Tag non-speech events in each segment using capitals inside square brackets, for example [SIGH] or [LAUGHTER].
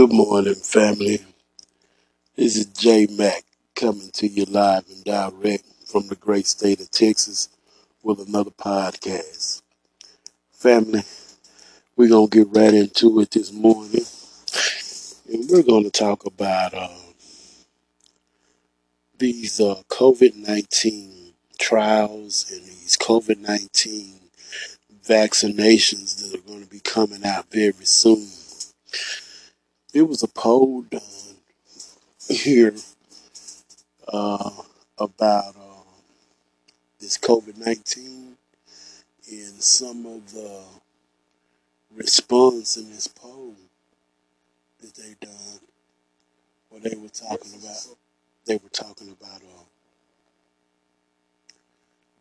Good morning, family. This is J Mac coming to you live and direct from the great state of Texas with another podcast. Family, we're going to get right into it this morning. And we're going to talk about uh, these uh, COVID 19 trials and these COVID 19 vaccinations that are going to be coming out very soon. There was a poll done here uh, about uh, this COVID 19 and some of the response in this poll that they done, where they were talking about, they were talking about uh,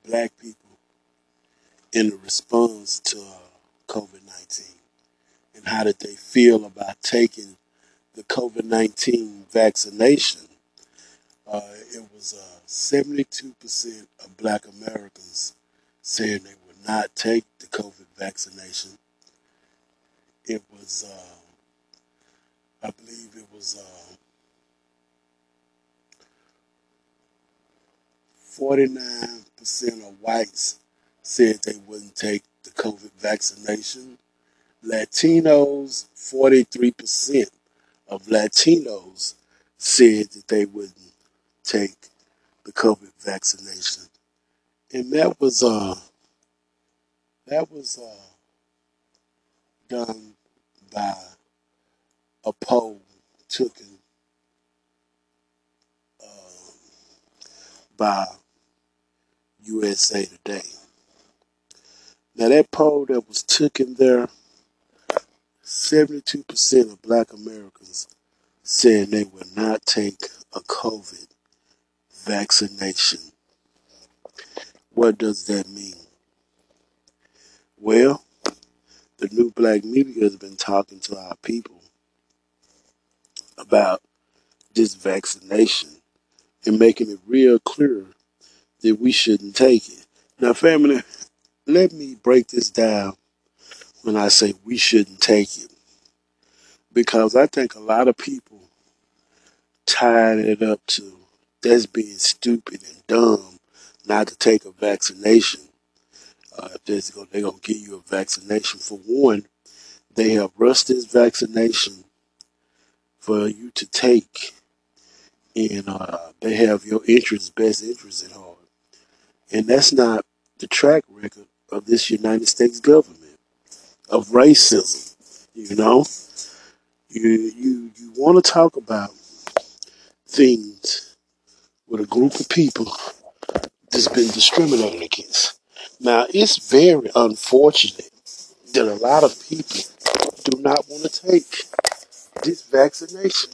black people in the response to uh, COVID 19 and how did they feel about taking the COVID 19 vaccination. Uh, it was uh, 72% of black Americans saying they would not take the COVID vaccination. It was, uh, I believe it was uh, 49% of whites said they wouldn't take the COVID vaccination. Latinos, 43% of Latinos said that they wouldn't take the COVID vaccination. And that was uh that was uh done by a poll taken uh, by USA Today. Now that poll that was taken there, 72% of black Americans said they would not take a COVID vaccination. What does that mean? Well, the new black media has been talking to our people about this vaccination and making it real clear that we shouldn't take it. Now, family, let me break this down when I say we shouldn't take it. Because I think a lot of people tied it up to that's being stupid and dumb not to take a vaccination. Uh, if they're to give you a vaccination, for one, they have rushed this vaccination for you to take, and uh, they have your interest, best interest at heart. And that's not the track record of this United States government of racism. You know, you you you want to talk about things with a group of people that's been discriminated against. Now, it's very unfortunate that a lot of people do not want to take this vaccination.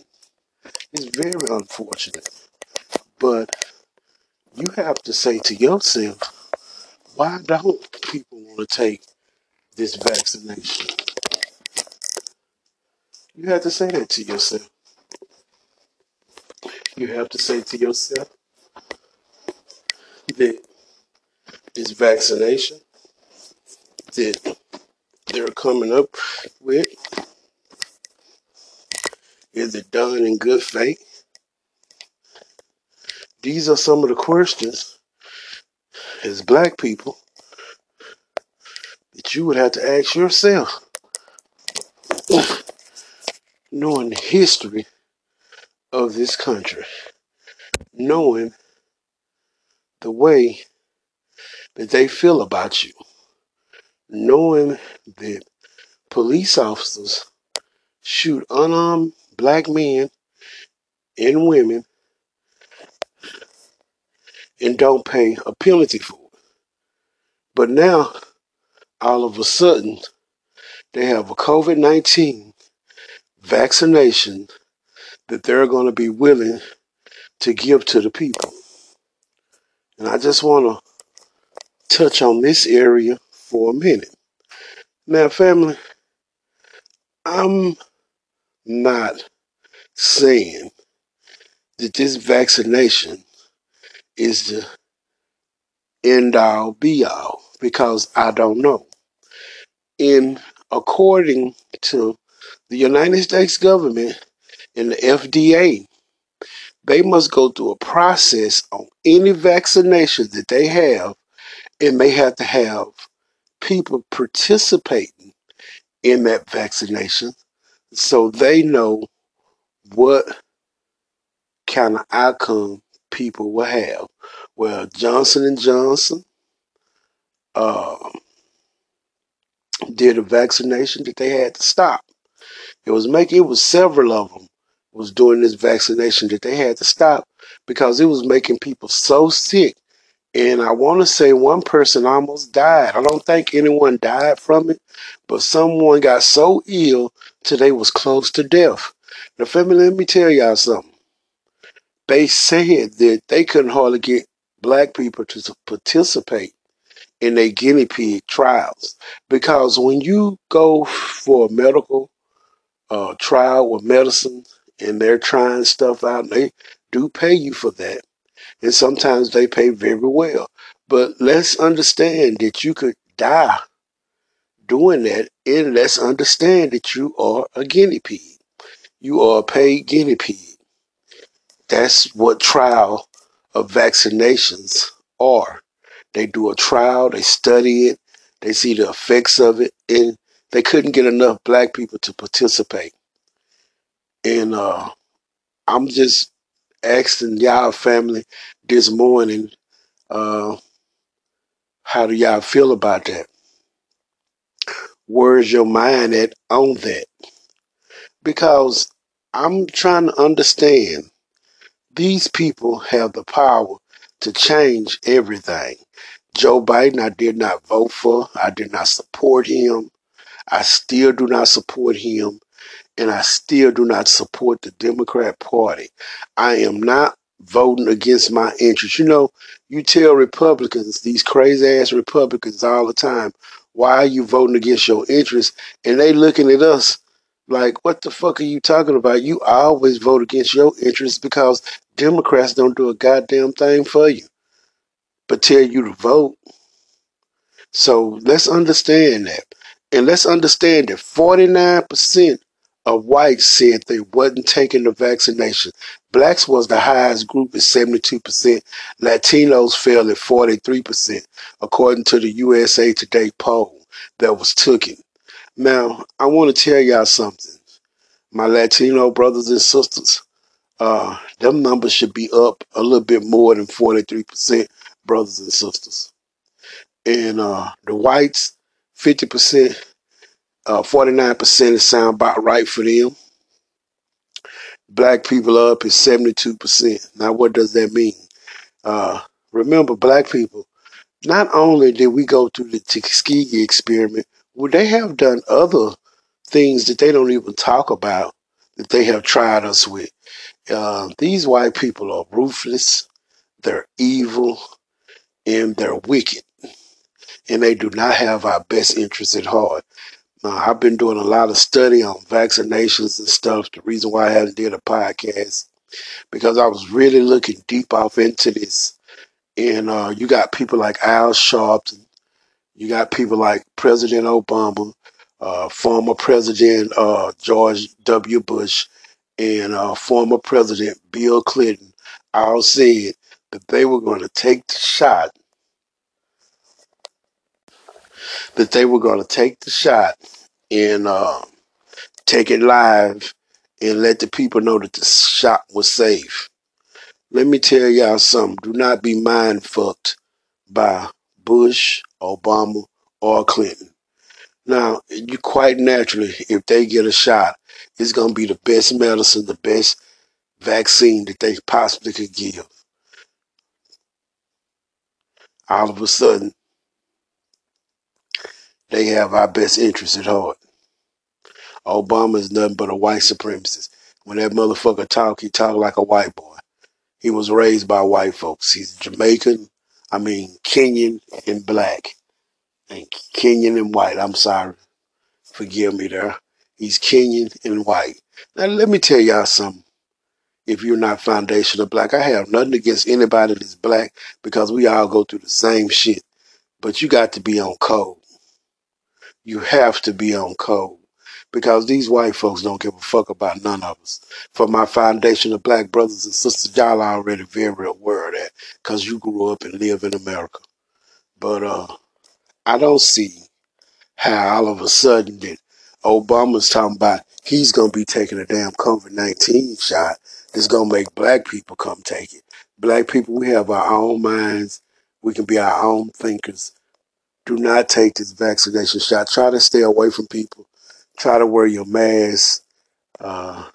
It's very unfortunate. But you have to say to yourself, why don't people want to take this vaccination? You have to say that to yourself. You have to say to yourself that this vaccination that they're coming up with is it done in good faith? These are some of the questions as black people you would have to ask yourself. Knowing the history of this country, knowing the way that they feel about you, knowing that police officers shoot unarmed black men and women and don't pay a penalty for it. But now, all of a sudden, they have a COVID 19 vaccination that they're going to be willing to give to the people. And I just want to touch on this area for a minute. Now, family, I'm not saying that this vaccination is the end all be all because I don't know. And according to The United States government and the FDA, they must go through a process on any vaccination that they have, and they have to have people participating in that vaccination so they know what kind of outcome people will have. Well, Johnson and Johnson uh, did a vaccination that they had to stop. It was making it was several of them was doing this vaccination that they had to stop because it was making people so sick. And I want to say one person almost died. I don't think anyone died from it, but someone got so ill till they was close to death. Now, family, let me tell y'all something. They said that they couldn't hardly get black people to participate in their guinea pig trials because when you go for a medical uh, trial with medicine and they're trying stuff out, they do pay you for that, and sometimes they pay very well. But let's understand that you could die doing that, and let's understand that you are a guinea pig. You are a paid guinea pig. That's what trial of vaccinations are. They do a trial, they study it, they see the effects of it, and they couldn't get enough black people to participate. And uh, I'm just asking y'all family this morning, uh, how do y'all feel about that? Where's your mind at on that? Because I'm trying to understand these people have the power to change everything. Joe Biden, I did not vote for. I did not support him. I still do not support him. And I still do not support the Democrat Party. I am not voting against my interests. You know, you tell Republicans, these crazy ass Republicans all the time, why are you voting against your interests? And they looking at us like, what the fuck are you talking about? You always vote against your interests because Democrats don't do a goddamn thing for you, but tell you to vote. So let's understand that. And let's understand that 49% of whites said they wasn't taking the vaccination. Blacks was the highest group at 72%. Latinos fell at 43%, according to the USA Today poll that was taken. Now, I want to tell y'all something. My Latino brothers and sisters, uh, them numbers should be up a little bit more than 43% brothers and sisters. And uh, the whites, 50%, uh, 49% is sound about right for them. Black people up is 72%. Now, what does that mean? Uh, remember, black people, not only did we go through the Tuskegee experiment, well, they have done other things that they don't even talk about that they have tried us with. Uh, these white people are ruthless, they're evil, and they're wicked. And they do not have our best interests at heart. Now, I've been doing a lot of study on vaccinations and stuff. The reason why I haven't did a podcast because I was really looking deep off into this. And uh, you got people like Al Sharpton, you got people like President Obama, uh, former President uh, George W. Bush, and uh, former President Bill Clinton all said that they were going to take the shot, that they were going to take the shot and uh, take it live and let the people know that the shot was safe. Let me tell y'all something. Do not be mind fucked by Bush, Obama, or Clinton. Now, you quite naturally, if they get a shot, it's going to be the best medicine, the best vaccine that they possibly could give. All of a sudden, they have our best interests at heart. Obama is nothing but a white supremacist. When that motherfucker talk, he talk like a white boy. He was raised by white folks. He's Jamaican, I mean Kenyan and black. And Kenyan and white. I'm sorry. Forgive me there. He's Kenyan and white. Now let me tell y'all something. If you're not foundational black, I have nothing against anybody that's black because we all go through the same shit. But you got to be on code. You have to be on code. because these white folks don't give a fuck about none of us. For my foundation of black brothers and sisters, y'all already very aware of that because you grew up and live in America. But uh, I don't see how all of a sudden that Obama's talking about he's gonna be taking a damn COVID nineteen shot that's gonna make black people come take it. Black people, we have our own minds. We can be our own thinkers. Do not take this vaccination shot. Try to stay away from people. Try to wear your mask. Uh,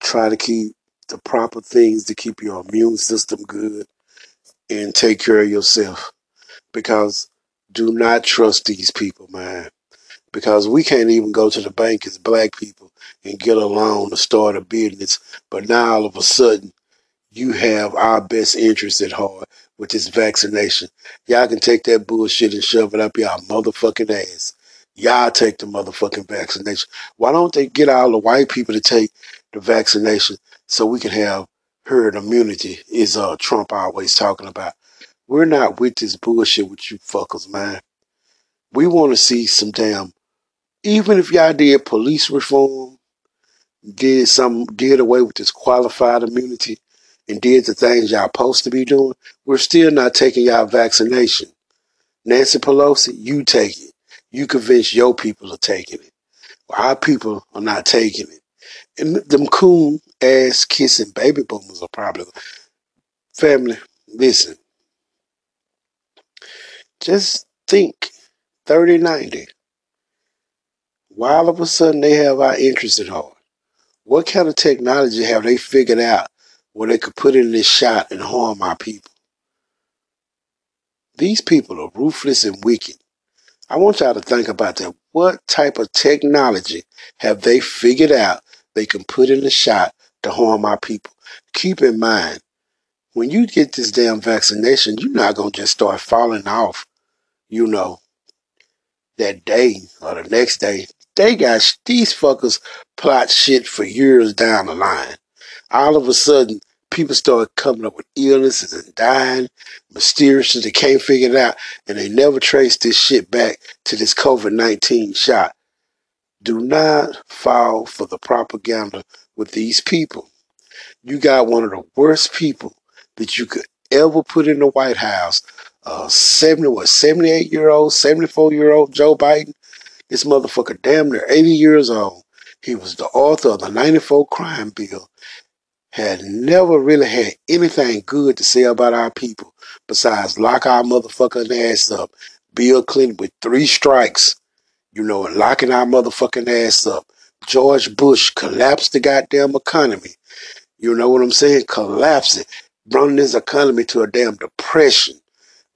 try to keep the proper things to keep your immune system good and take care of yourself. Because do not trust these people, man because we can't even go to the bank as black people and get a loan to start a business. But now all of a sudden, you have our best interest at heart with this vaccination. Y'all can take that bullshit and shove it up y'all motherfucking ass. Y'all take the motherfucking vaccination. Why don't they get all the white people to take the vaccination so we can have herd immunity? Is uh Trump always talking about? We're not with this bullshit with you fuckers, man. We want to see some damn even if y'all did police reform, did some did away with this qualified immunity, and did the things y'all supposed to be doing, we're still not taking y'all vaccination. Nancy Pelosi, you take it. You convince your people of taking it. Our people are not taking it. And them coon ass kissing baby boomers are probably family. Listen, just think 3090. Why all of a sudden they have our interest at heart? What kind of technology have they figured out where they could put in this shot and harm our people? These people are ruthless and wicked. I want y'all to think about that. What type of technology have they figured out they can put in the shot to harm our people? Keep in mind, when you get this damn vaccination, you're not going to just start falling off, you know, that day or the next day. They got these fuckers plot shit for years down the line. All of a sudden, people start coming up with illnesses and dying mysteriously. They can't figure it out, and they never trace this shit back to this COVID 19 shot. Do not fall for the propaganda with these people. You got one of the worst people that you could ever put in the White House. Uh, 70, what, 78 year old, 74 year old Joe Biden. This motherfucker damn near 80 years old. He was the author of the 94 crime bill. Had never really had anything good to say about our people besides lock our motherfucking ass up. Bill Clinton with three strikes, you know, and locking our motherfucking ass up. George Bush collapsed the goddamn economy. You know what I'm saying? Collapse it. Brought this economy to a damn depression.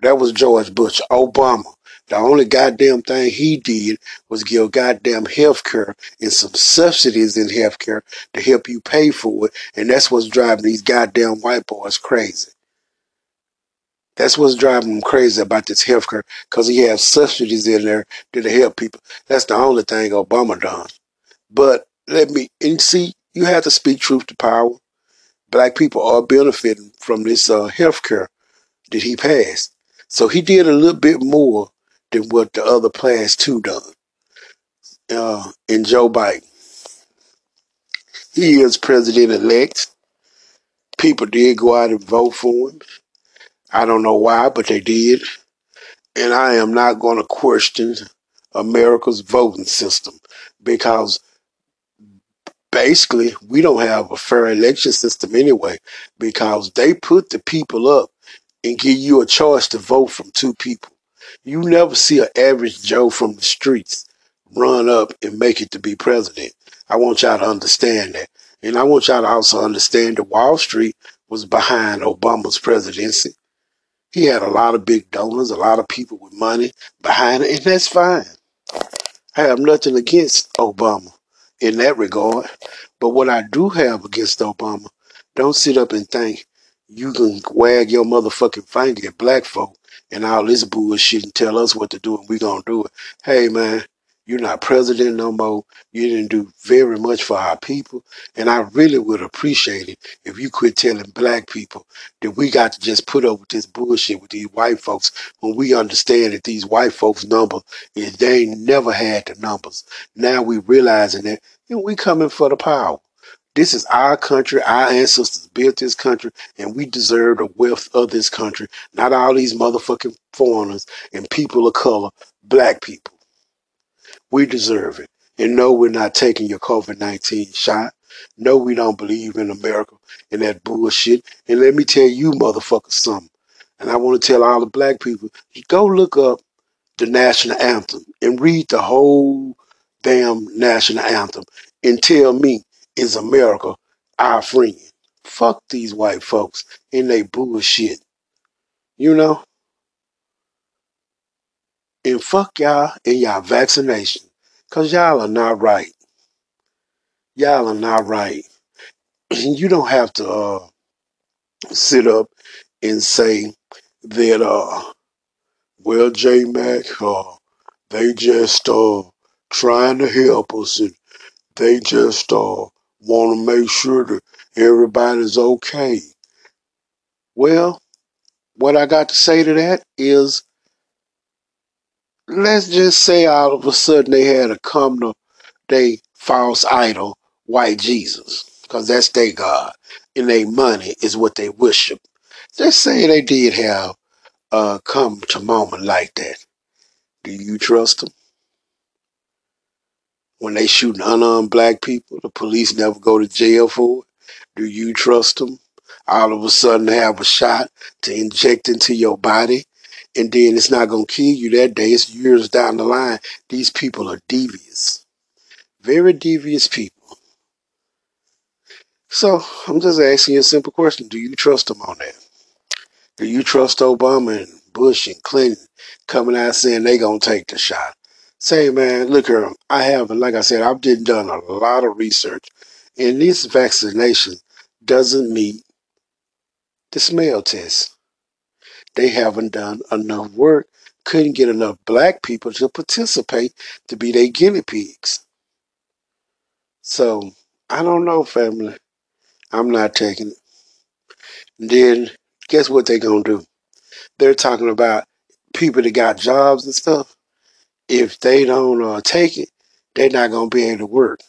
That was George Bush. Obama. The only goddamn thing he did was give goddamn health care and some subsidies in health care to help you pay for it. And that's what's driving these goddamn white boys crazy. That's what's driving them crazy about this health care because he has subsidies in there to help people. That's the only thing Obama done. But let me, and see, you have to speak truth to power. Black people are benefiting from this uh, health care that he passed. So he did a little bit more than what the other class two done. Uh, in Joe Biden, he is president elect. People did go out and vote for him. I don't know why, but they did. And I am not going to question America's voting system because basically we don't have a fair election system anyway because they put the people up and give you a choice to vote from two people. You never see an average Joe from the streets run up and make it to be president. I want y'all to understand that. And I want y'all to also understand that Wall Street was behind Obama's presidency. He had a lot of big donors, a lot of people with money behind it, and that's fine. I have nothing against Obama in that regard. But what I do have against Obama, don't sit up and think you can wag your motherfucking finger at black folk and all this bullshit and tell us what to do and we gonna do it. Hey man, You're not president no more. You didn't do very much for our people. And I really would appreciate it if you quit telling black people that we got to just put up with this bullshit with these white folks when we understand that these white folks' number is they ain't never had the numbers. Now we realizing that and we coming for the power. This is our country. Our ancestors built this country, and we deserve the wealth of this country. Not all these motherfucking foreigners and people of color, black people. We deserve it. And no, we're not taking your COVID 19 shot. No, we don't believe in America and that bullshit. And let me tell you, motherfuckers, something. And I want to tell all the black people go look up the national anthem and read the whole damn national anthem and tell me, is America our friend? Fuck these white folks and they bullshit. You know? And fuck y'all and y'all vaccination. Cause y'all are not right. Y'all are not right. [CLEARS THROAT] you don't have to uh, sit up and say that uh well J Mac uh they just uh trying to help us and they just uh want to make sure that everybody's okay. Well, what I got to say to that is let's just say all of a sudden they had to come to they false idol, white Jesus, because that's their God, and their money is what they worship. Just say they did have uh come to moment like that. Do you trust them? When they shooting unarmed black people, the police never go to jail for it. Do you trust them? All of a sudden they have a shot to inject into your body, and then it's not gonna kill you that day. It's years down the line. These people are devious, very devious people. So I'm just asking you a simple question: Do you trust them on that? Do you trust Obama and Bush and Clinton coming out saying they gonna take the shot? Say, man, look here. I have, like I said, I've did done a lot of research, and this vaccination doesn't meet the smell test. They haven't done enough work. Couldn't get enough black people to participate to be their guinea pigs. So I don't know, family. I'm not taking it. Then guess what they're gonna do? They're talking about people that got jobs and stuff. If they don't uh, take it, they're not gonna be able to work.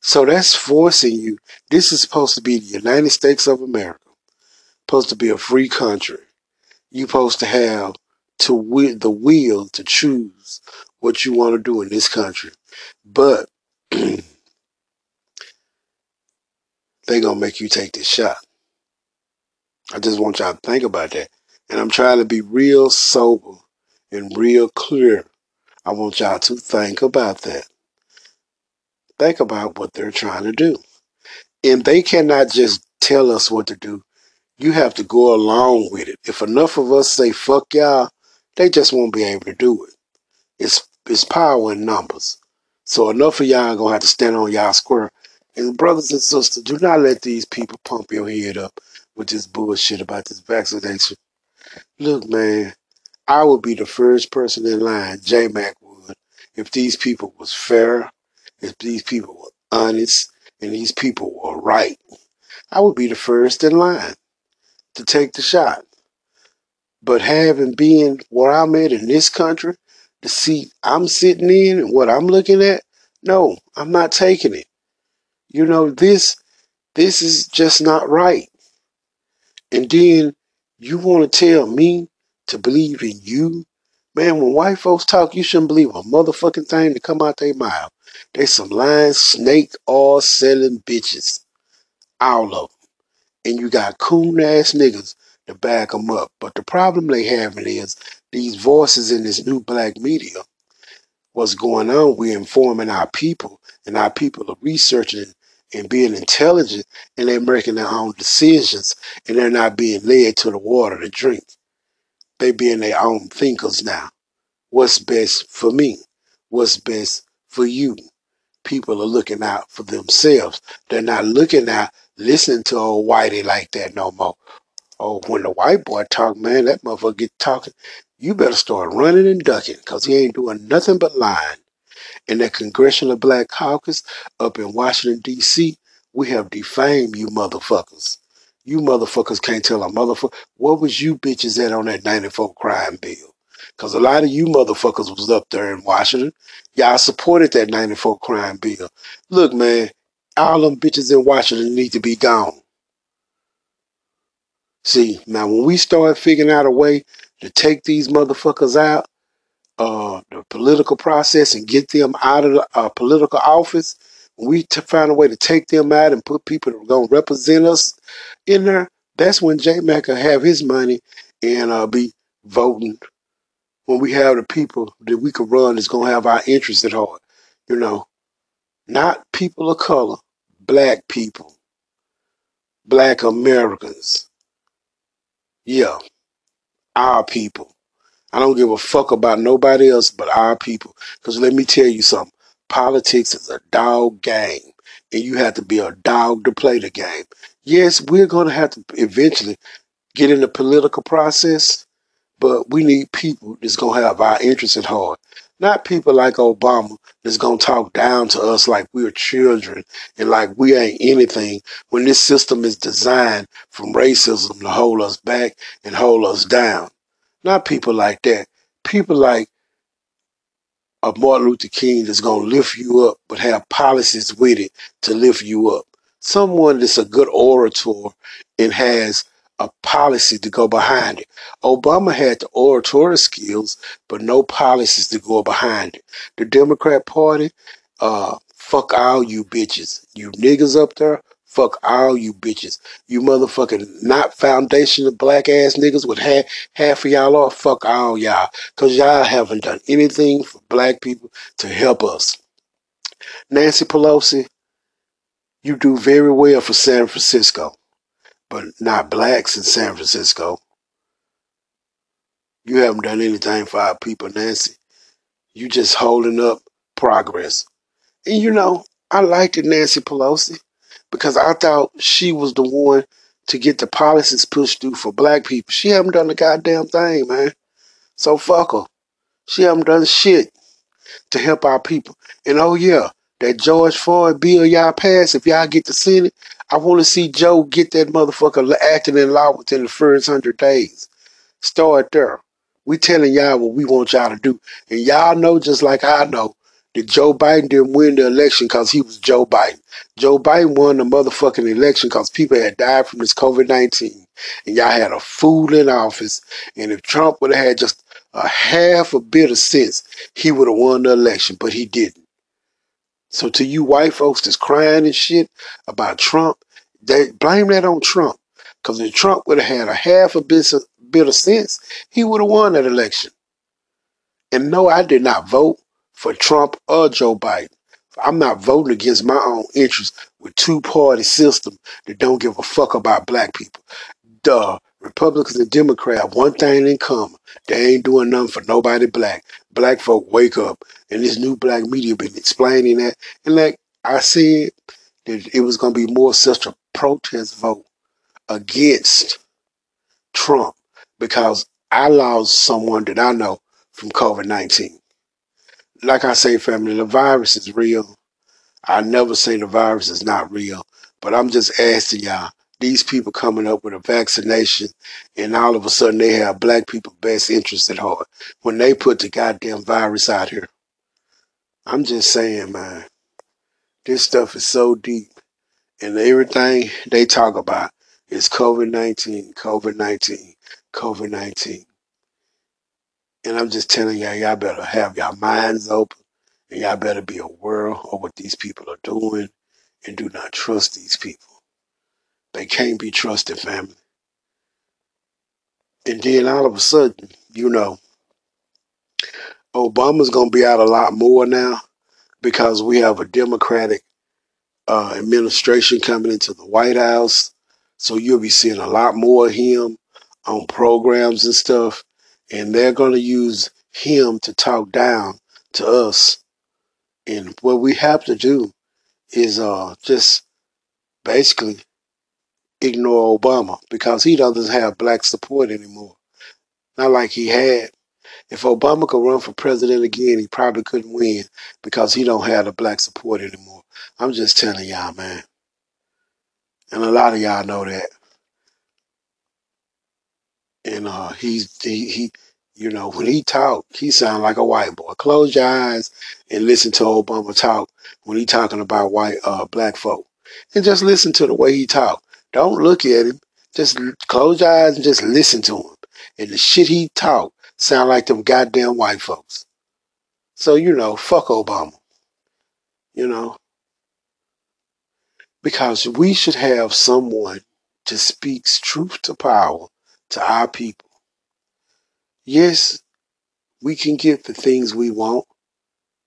So that's forcing you. This is supposed to be the United States of America. Supposed to be a free country. You're supposed to have to the will to choose what you want to do in this country. But [CLEARS THROAT] they gonna make you take this shot. I just want y'all to think about that. And I'm trying to be real sober and real clear. I want y'all to think about that. Think about what they're trying to do. And they cannot just tell us what to do. You have to go along with it. If enough of us say fuck y'all, they just won't be able to do it. It's it's power in numbers. So enough of y'all gonna have to stand on y'all square. And brothers and sisters, do not let these people pump your head up with this bullshit about this vaccination. Look, man, I would be the first person in line, J Mac would, if these people was fair, if these people were honest, and these people were right. I would be the first in line to take the shot. But having been where I'm at in this country, the seat I'm sitting in and what I'm looking at, no, I'm not taking it. You know, this this is just not right. And then you want to tell me to believe in you? Man, when white folks talk, you shouldn't believe a motherfucking thing to come out their mouth. They some lying snake all selling bitches. All of them. And you got coon ass niggas to back them up. But the problem they having is these voices in this new black media. What's going on? We're informing our people, and our people are researching and being intelligent, and they're making their own decisions, and they're not being led to the water to drink. They being their own thinkers now. What's best for me? What's best for you? People are looking out for themselves. They're not looking out, listening to old whitey like that no more. Oh, when the white boy talk, man, that motherfucker get talking. You better start running and ducking, cause he ain't doing nothing but lying. In that Congressional Black Caucus up in Washington, D.C., we have defamed you motherfuckers. You motherfuckers can't tell a motherfucker. What was you bitches at on that 94 crime bill? Because a lot of you motherfuckers was up there in Washington. Y'all supported that 94 crime bill. Look, man, all them bitches in Washington need to be gone. See, now when we start figuring out a way to take these motherfuckers out, uh, the political process and get them out of the uh, political office, we to find a way to take them out and put people that are going to represent us in there, that's when J Mac will have his money and uh, be voting. When we have the people that we can run that's going to have our interests at heart, you know, not people of color, black people, black Americans. Yeah, our people. I don't give a fuck about nobody else but our people. Because let me tell you something politics is a dog game, and you have to be a dog to play the game. Yes, we're going to have to eventually get in the political process, but we need people that's going to have our interests at heart. Not people like Obama that's going to talk down to us like we're children and like we ain't anything when this system is designed from racism to hold us back and hold us down. Not people like that. People like a Martin Luther King that's going to lift you up, but have policies with it to lift you up. Someone that's a good orator and has a policy to go behind it. Obama had the oratory skills, but no policies to go behind it. The Democrat Party, uh, fuck all you bitches. You niggas up there, fuck all you bitches. You motherfucking not foundation of black ass niggas with half, half of y'all off, fuck all y'all. Cause y'all haven't done anything for black people to help us. Nancy Pelosi, you do very well for San Francisco but not blacks in San Francisco. You haven't done anything for our people, Nancy. You just holding up progress. And you know, I liked it, Nancy Pelosi, because I thought she was the one to get the policies pushed through for black people. She haven't done a goddamn thing, man. So fuck her. She haven't done shit to help our people. And oh yeah, that George Floyd bill y'all pass, if y'all get the Senate, I want to see Joe get that motherfucker acting in law within the first hundred days. Start there. We telling y'all what we want y'all to do. And y'all know just like I know that Joe Biden didn't win the election because he was Joe Biden. Joe Biden won the motherfucking election because people had died from this COVID-19. And y'all had a fool in office. And if Trump would have had just a half a bit of sense, he would have won the election, but he didn't. So to you white folks that's crying and shit about Trump, they blame that on Trump. Because if Trump would have had a half a bit of, bit of sense, he would have won that election. And no, I did not vote for Trump or Joe Biden. I'm not voting against my own interests with two party system that don't give a fuck about black people. Duh. Republicans and Democrats one thing in common. They ain't doing nothing for nobody black. Black folk wake up. And this new black media been explaining that. And like I said, that it was gonna be more such a protest vote against Trump because I lost someone that I know from COVID nineteen. Like I say, family, the virus is real. I never say the virus is not real, but I'm just asking y'all, these people coming up with a vaccination and all of a sudden they have black people best interest at heart when they put the goddamn virus out here. I'm just saying, man, this stuff is so deep and everything they talk about is COVID 19, COVID 19, COVID 19. And I'm just telling y'all, y'all better have your minds open and y'all better be aware of what these people are doing and do not trust these people. They can't be trusted, family. And then all of a sudden, you know, Obama's going to be out a lot more now because we have a Democratic uh, administration coming into the White House. So you'll be seeing a lot more of him on programs and stuff. And they're going to use him to talk down to us. And what we have to do is uh, just basically ignore Obama because he doesn't have black support anymore. Not like he had. If Obama could run for president again, he probably couldn't win because he don't have the black support anymore. I'm just telling y'all, man. And a lot of y'all know that. And uh, he's he, he, you know, when he talk, he sound like a white boy. Close your eyes and listen to Obama talk when he talking about white uh black folk, and just listen to the way he talk. Don't look at him. Just close your eyes and just listen to him. And the shit he talk sound like them goddamn white folks. So you know, fuck Obama. You know, because we should have someone to speaks truth to power to our people. Yes, we can get the things we want.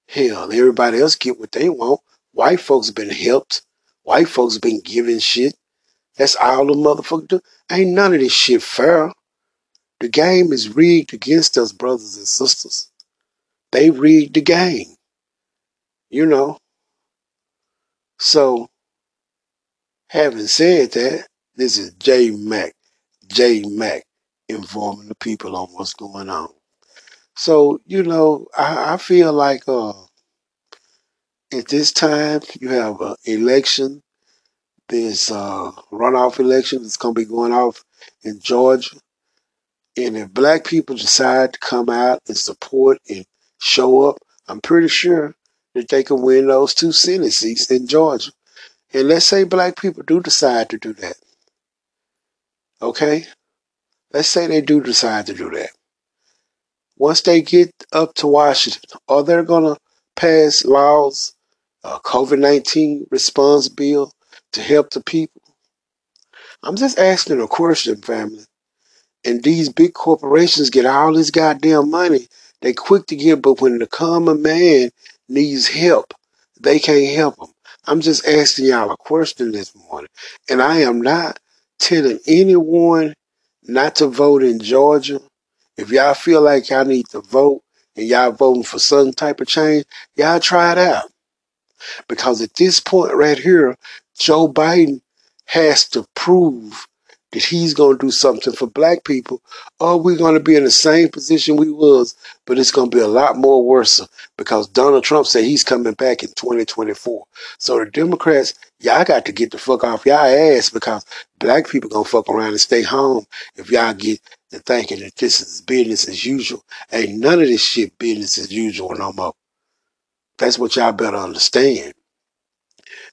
Hell, everybody else get what they want. White folks been helped. White folks been given shit. That's all the motherfucker do. Ain't none of this shit fair. The game is rigged against us, brothers and sisters. They rigged the game. You know. So, having said that, this is J Mac. J Mac informing the people on what's going on. So, you know, I, I feel like uh at this time you have an election. There's a runoff election that's gonna be going off in Georgia. And if black people decide to come out and support and show up, I'm pretty sure that they can win those two Senate seats in Georgia. And let's say black people do decide to do that. Okay? Let's say they do decide to do that. Once they get up to Washington, are they going to pass laws, a COVID 19 response bill to help the people? I'm just asking a question, family. And these big corporations get all this goddamn money. They quick to give, but when the common man needs help, they can't help them. I'm just asking y'all a question this morning. And I am not telling anyone not to vote in Georgia. If y'all feel like y'all need to vote and y'all voting for some type of change, y'all try it out. Because at this point right here, Joe Biden has to prove that he's going to do something for black people or we're going to be in the same position we was but it's going to be a lot more worse because donald trump said he's coming back in 2024 so the democrats y'all got to get the fuck off y'all ass because black people to fuck around and stay home if y'all get to thinking that this is business as usual ain't none of this shit business as usual no more that's what y'all better understand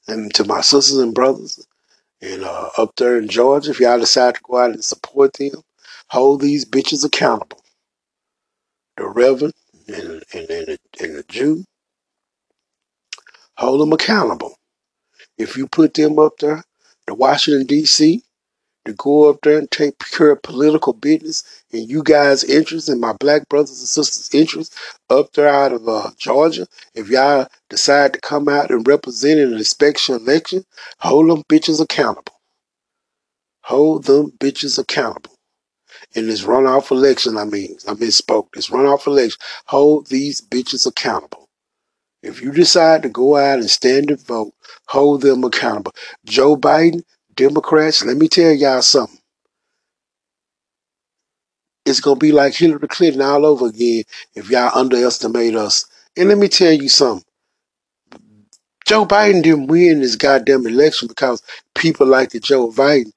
and to my sisters and brothers and uh, up there in Georgia, if y'all decide to go out and support them, hold these bitches accountable. The Reverend and, and, and, and the Jew, hold them accountable. If you put them up there to Washington, D.C., to go up there and take care of political business and you guys' interests and my black brothers and sisters' interests up there out of uh, Georgia, if y'all decide to come out and represent in an inspection election, hold them bitches accountable. Hold them bitches accountable. In this runoff election, I mean, I misspoke. This runoff election, hold these bitches accountable. If you decide to go out and stand and vote, hold them accountable. Joe Biden, Democrats, let me tell y'all something. It's going to be like Hillary Clinton all over again if y'all underestimate us. And let me tell you something. Joe Biden didn't win this goddamn election because people like the Joe Biden.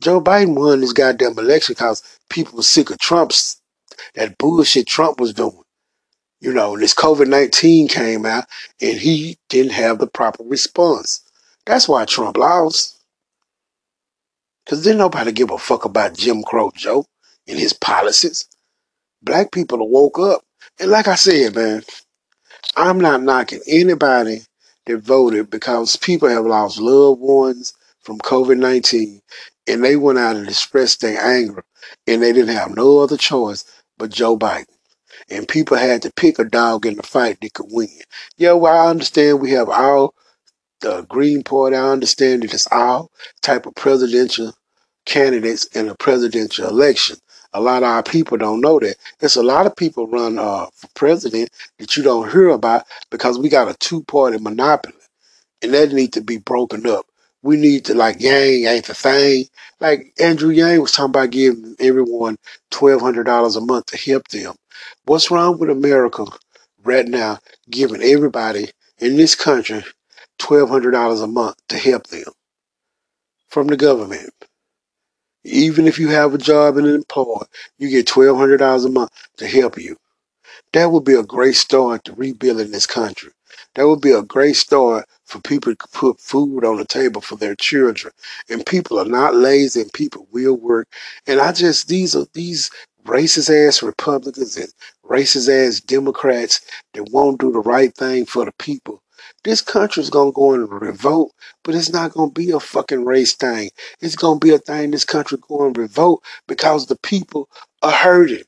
Joe Biden won this goddamn election because people were sick of Trump's that bullshit Trump was doing. You know, this COVID nineteen came out and he didn't have the proper response. That's why Trump lost. Cause didn't nobody give a fuck about Jim Crow Joe and his policies. Black people woke up. And like I said, man, I'm not knocking anybody that voted because people have lost loved ones from COVID 19 and they went out and expressed their anger and they didn't have no other choice but Joe Biden. And people had to pick a dog in the fight that could win. Yeah, well, I understand we have all the Green Party. I understand that it's all type of presidential candidates in a presidential election. A lot of our people don't know that. It's a lot of people run uh, for president that you don't hear about because we got a two party monopoly and that need to be broken up. We need to like Yang ain't the thing. Like Andrew Yang was talking about giving everyone twelve hundred dollars a month to help them. What's wrong with America right now giving everybody in this country $1,200 a month to help them from the government? Even if you have a job and an employer, you get $1,200 a month to help you. That would be a great start to rebuilding this country. That would be a great start for people to put food on the table for their children. And people are not lazy and people will work. And I just, these are these racist ass Republicans and racist ass Democrats that won't do the right thing for the people. This country's gonna go in revolt, but it's not gonna be a fucking race thing. It's gonna be a thing this country going revolt because the people are hurting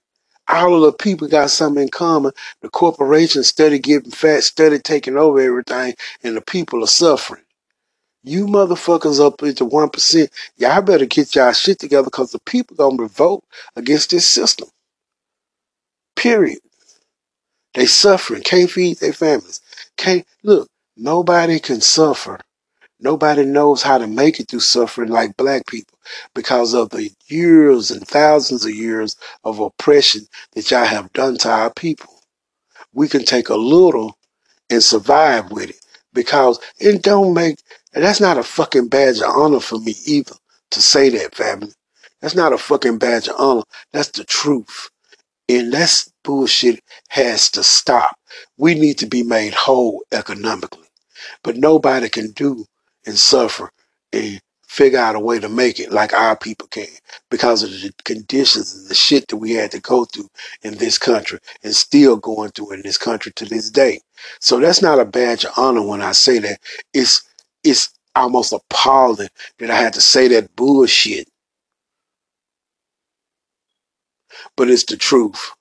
all of the people got something in common. The corporations study getting fat, study taking over everything, and the people are suffering. You motherfuckers up into one percent, y'all better get y'all shit together because the people gonna revolt against this system. Period. They suffering, can't feed their families. Can't look, nobody can suffer. Nobody knows how to make it through suffering like black people because of the years and thousands of years of oppression that y'all have done to our people. We can take a little and survive with it because it don't make, that's not a fucking badge of honor for me either to say that, family. That's not a fucking badge of honor. That's the truth. And that bullshit has to stop. We need to be made whole economically. But nobody can do and suffer and figure out a way to make it like our people can because of the conditions and the shit that we had to go through in this country and still going through in this country to this day. So that's not a badge of honor when I say that. It's it's almost appalling that I had to say that bullshit. But it's the truth.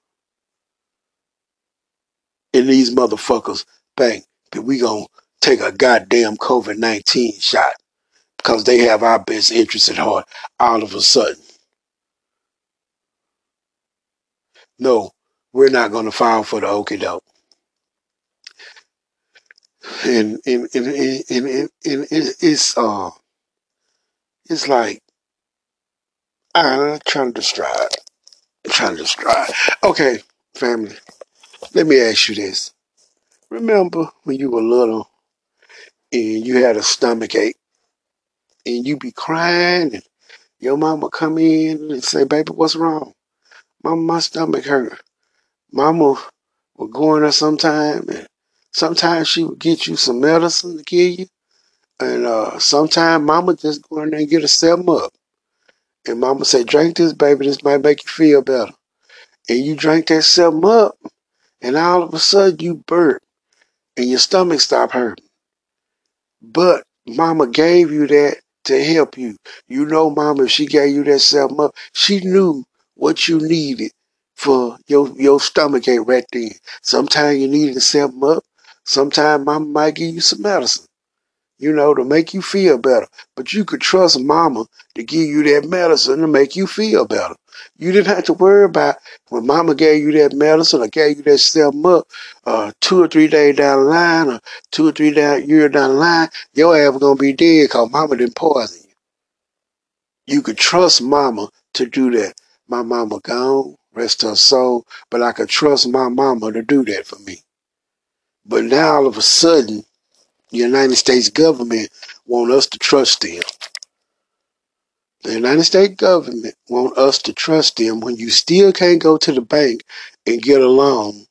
And these motherfuckers think that we gonna take a goddamn COVID 19 shot because they have our best interest at heart all of a sudden. No, we're not going to fall for the okie doke. And, and, and, and, and, and, and it's, uh, it's like, I'm trying to describe. Trying to describe. Okay, family, let me ask you this. Remember when you were little and you had a stomach ache and you be crying and your mama come in and say, baby, what's wrong? Mama, my stomach hurt. Mama would go in there sometime and sometimes she would get you some medicine to kill you. And uh sometimes mama just go in there and get a seven up. And mama say, drink this, baby, this might make you feel better. And you drink that seven up and all of a sudden you burp and your stomach stop hurting. But mama gave you that to help you. You know, mama, if she gave you that seven up, she knew what you needed for your your stomach ache right then. Sometimes you needed to seven up. Sometimes mama might give you some medicine, you know, to make you feel better. But you could trust mama to give you that medicine to make you feel better. You didn't have to worry about when mama gave you that medicine or gave you that seven up uh, two or three days down the line or two or three down, years down the line, your ass was gonna be dead because mama didn't poison you. You could trust mama to do that. My mama gone, rest her soul, but I could trust my mama to do that for me. But now all of a sudden, the United States government want us to trust them. The United States government want us to trust them when you still can't go to the bank and get a loan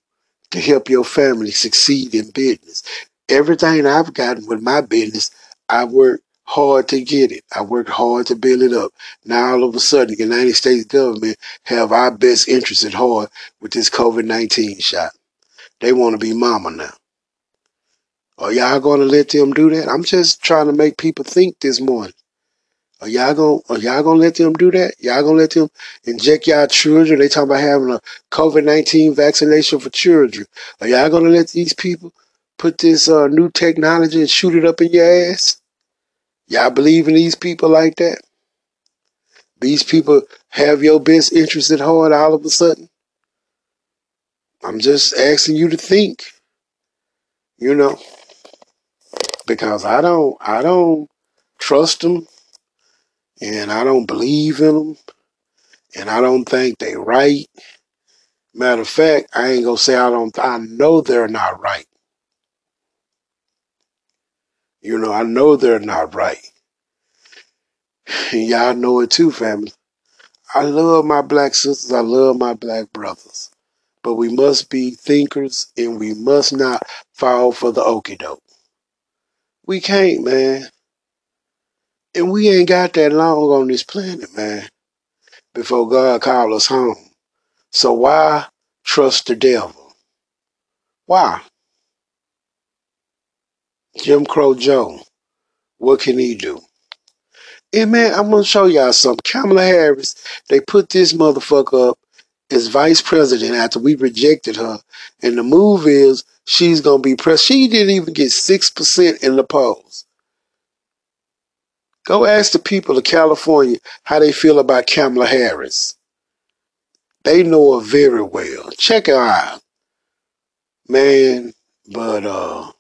to help your family succeed in business. Everything I've gotten with my business, I worked hard to get it. I worked hard to build it up. Now all of a sudden, the United States government have our best interests at heart with this COVID-19 shot. They want to be mama now. Are y'all going to let them do that? I'm just trying to make people think this morning. Are y'all gonna are y'all gonna let them do that? Y'all gonna let them inject y'all children? They talking about having a COVID nineteen vaccination for children. Are y'all gonna let these people put this uh, new technology and shoot it up in your ass? Y'all believe in these people like that? These people have your best interest at heart all of a sudden? I'm just asking you to think. You know, because I don't I don't trust them and I don't believe in them and I don't think they right Matter of fact, I ain't gonna say I don't. I know they're not right. You know, I know they're not right. And y'all know it too, family. I love my black sisters. I love my black brothers. But we must be thinkers and we must not fall for the okey doke. We can't, man. And we ain't got that long on this planet, man, before God call us home. So why trust the devil? Why? Jim Crow Joe, what can he do? And man, I'm gonna show y'all something. Kamala Harris, they put this motherfucker up as vice president after we rejected her. And the move is she's gonna be press. She didn't even get six percent in the polls. Go ask the people of California how they feel about Kamala Harris. They know her very well. Check her out. Man, but uh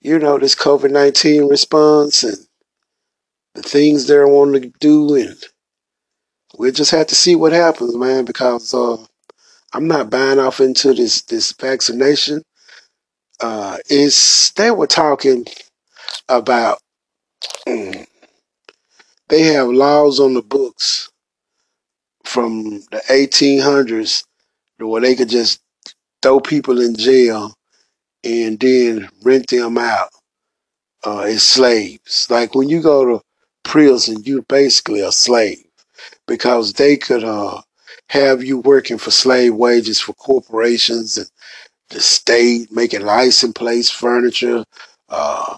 you know, this COVID nineteen response and the things they're wanting to do and we'll just have to see what happens, man, because uh I'm not buying off into this this vaccination. Uh, is they were talking about mm, they have laws on the books from the 1800s where they could just throw people in jail and then rent them out uh, as slaves. Like when you go to prison, you're basically a slave because they could uh, have you working for slave wages for corporations and the state, making license plates, furniture, uh,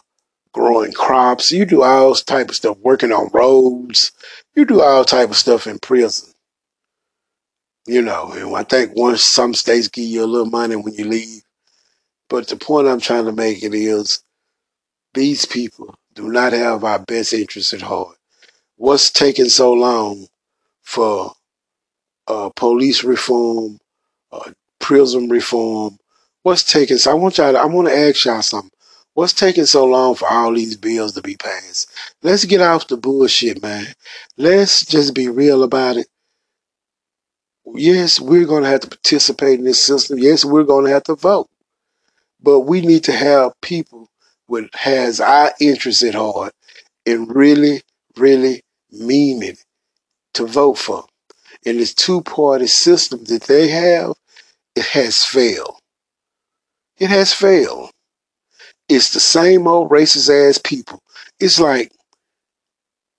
growing crops. You do all type of stuff, working on roads. You do all type of stuff in prison. You know, and I think once some states give you a little money when you leave. But the point I'm trying to make it is these people do not have our best interests at heart. What's taking so long for uh, police reform, uh, prison reform. What's taking? So I want y'all. To, I want to ask y'all something. What's taking so long for all these bills to be passed? Let's get off the bullshit, man. Let's just be real about it. Yes, we're going to have to participate in this system. Yes, we're going to have to vote. But we need to have people with has our interests at heart and really, really mean it to vote for. And this two party system that they have, it has failed. It has failed. It's the same old racist ass people. It's like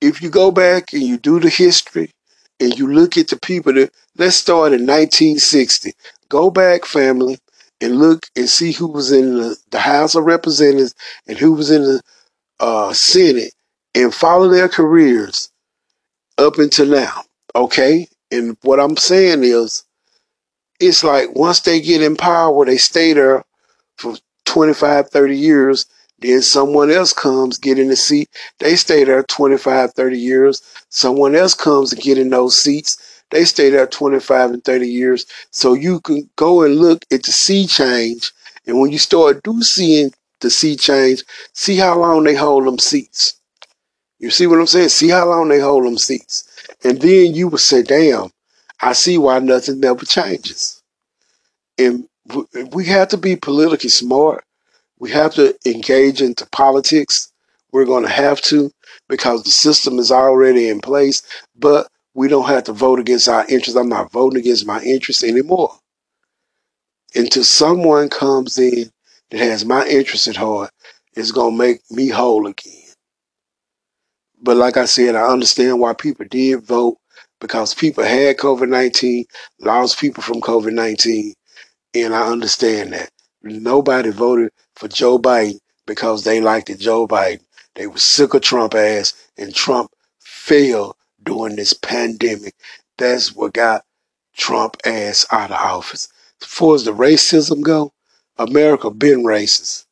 if you go back and you do the history and you look at the people that let's start in 1960. Go back, family, and look and see who was in the, the House of Representatives and who was in the uh, Senate and follow their careers up until now. Okay? And what I'm saying is, it's like once they get in power, they stay there for 25, 30 years. Then someone else comes, get in the seat. They stay there 25, 30 years. Someone else comes and get in those seats. They stay there 25 and 30 years. So you can go and look at the sea change. And when you start do seeing the sea change, see how long they hold them seats. You see what I'm saying? See how long they hold them seats. And then you will say, damn, I see why nothing never changes. And we have to be politically smart. We have to engage into politics. We're going to have to because the system is already in place, but we don't have to vote against our interests. I'm not voting against my interests anymore. Until someone comes in that has my interests at heart, it's going to make me whole again. But like I said, I understand why people did vote because people had COVID 19, lost people from COVID 19, and I understand that. Nobody voted for Joe Biden because they liked it, Joe Biden. They were sick of Trump ass, and Trump failed during this pandemic. That's what got Trump ass out of office. As far as the racism go, America been racist.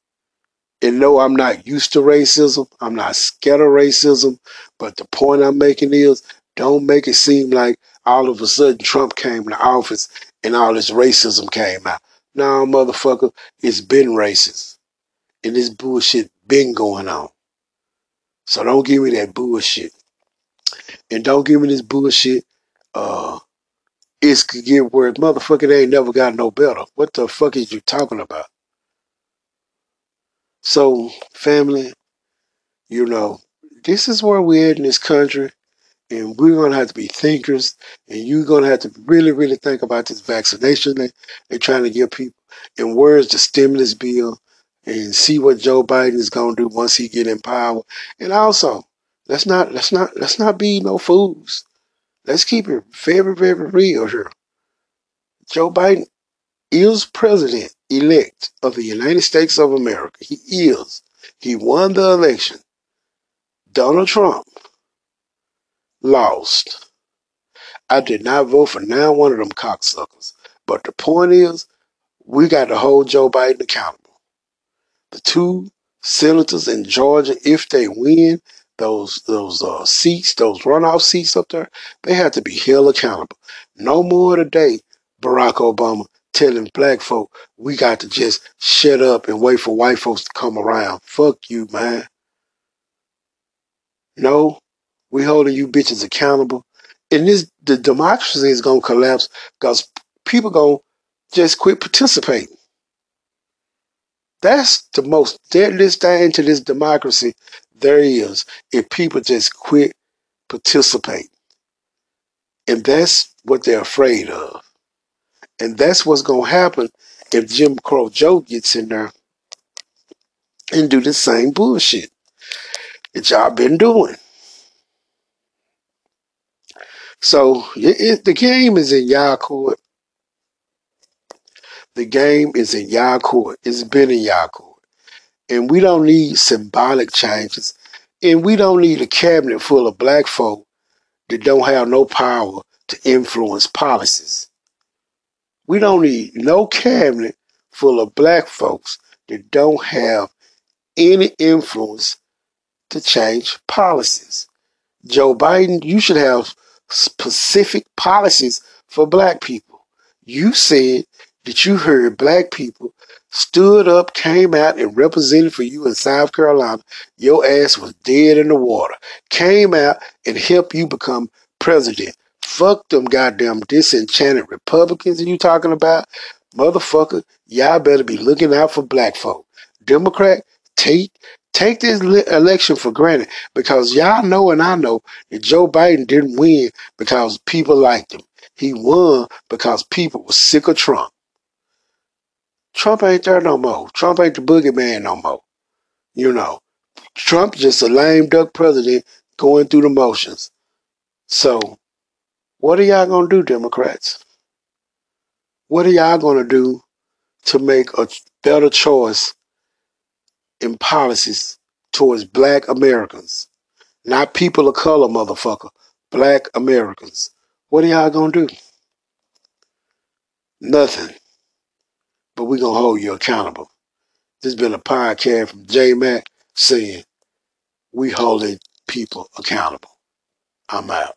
And no, I'm not used to racism. I'm not scared of racism. But the point I'm making is don't make it seem like all of a sudden Trump came to office and all this racism came out. Nah, motherfucker, it's been racist. And this bullshit been going on. So don't give me that bullshit. And don't give me this bullshit, uh, it could get worse. Motherfucker, they ain't never got no better. What the fuck is you talking about? So, family, you know, this is where we're at in this country, and we're gonna have to be thinkers, and you're gonna have to really, really think about this vaccination that they're trying to give people, and where's the stimulus bill, and see what Joe Biden is gonna do once he get in power. And also, let's not let's not let's not be no fools. Let's keep it very, very real here. Joe Biden is president elect of the United States of America. He is. He won the election. Donald Trump lost. I did not vote for now one of them cocksuckers. But the point is, we got to hold Joe Biden accountable. The two senators in Georgia, if they win those those uh, seats, those runoff seats up there, they have to be held accountable. No more today, Barack Obama telling black folk we got to just shut up and wait for white folks to come around. Fuck you, man. No, we holding you bitches accountable. And this the democracy is gonna collapse because people gonna just quit participating. That's the most deadliest thing to this democracy there is if people just quit participating. And that's what they're afraid of. And that's what's gonna happen if Jim Crow Joe gets in there and do the same bullshit that y'all been doing. So it, it, the game is in y'all court. The game is in y'all court. It's been in y'all court. And we don't need symbolic changes. And we don't need a cabinet full of black folk that don't have no power to influence policies. We don't need no cabinet full of black folks that don't have any influence to change policies. Joe Biden, you should have specific policies for black people. You said that you heard black people stood up, came out, and represented for you in South Carolina. Your ass was dead in the water. Came out and helped you become president. Fuck them goddamn disenchanted Republicans you talking about. Motherfucker, y'all better be looking out for black folk. Democrat, take take this election for granted because y'all know and I know that Joe Biden didn't win because people liked him. He won because people were sick of Trump. Trump ain't there no more. Trump ain't the boogeyman no more. You know, Trump just a lame duck president going through the motions. So, what are y'all gonna do, Democrats? What are y'all gonna do to make a better choice in policies towards black Americans? Not people of color, motherfucker. Black Americans. What are y'all gonna do? Nothing. But we gonna hold you accountable. This has been a podcast from J Mac saying we holding people accountable. I'm out.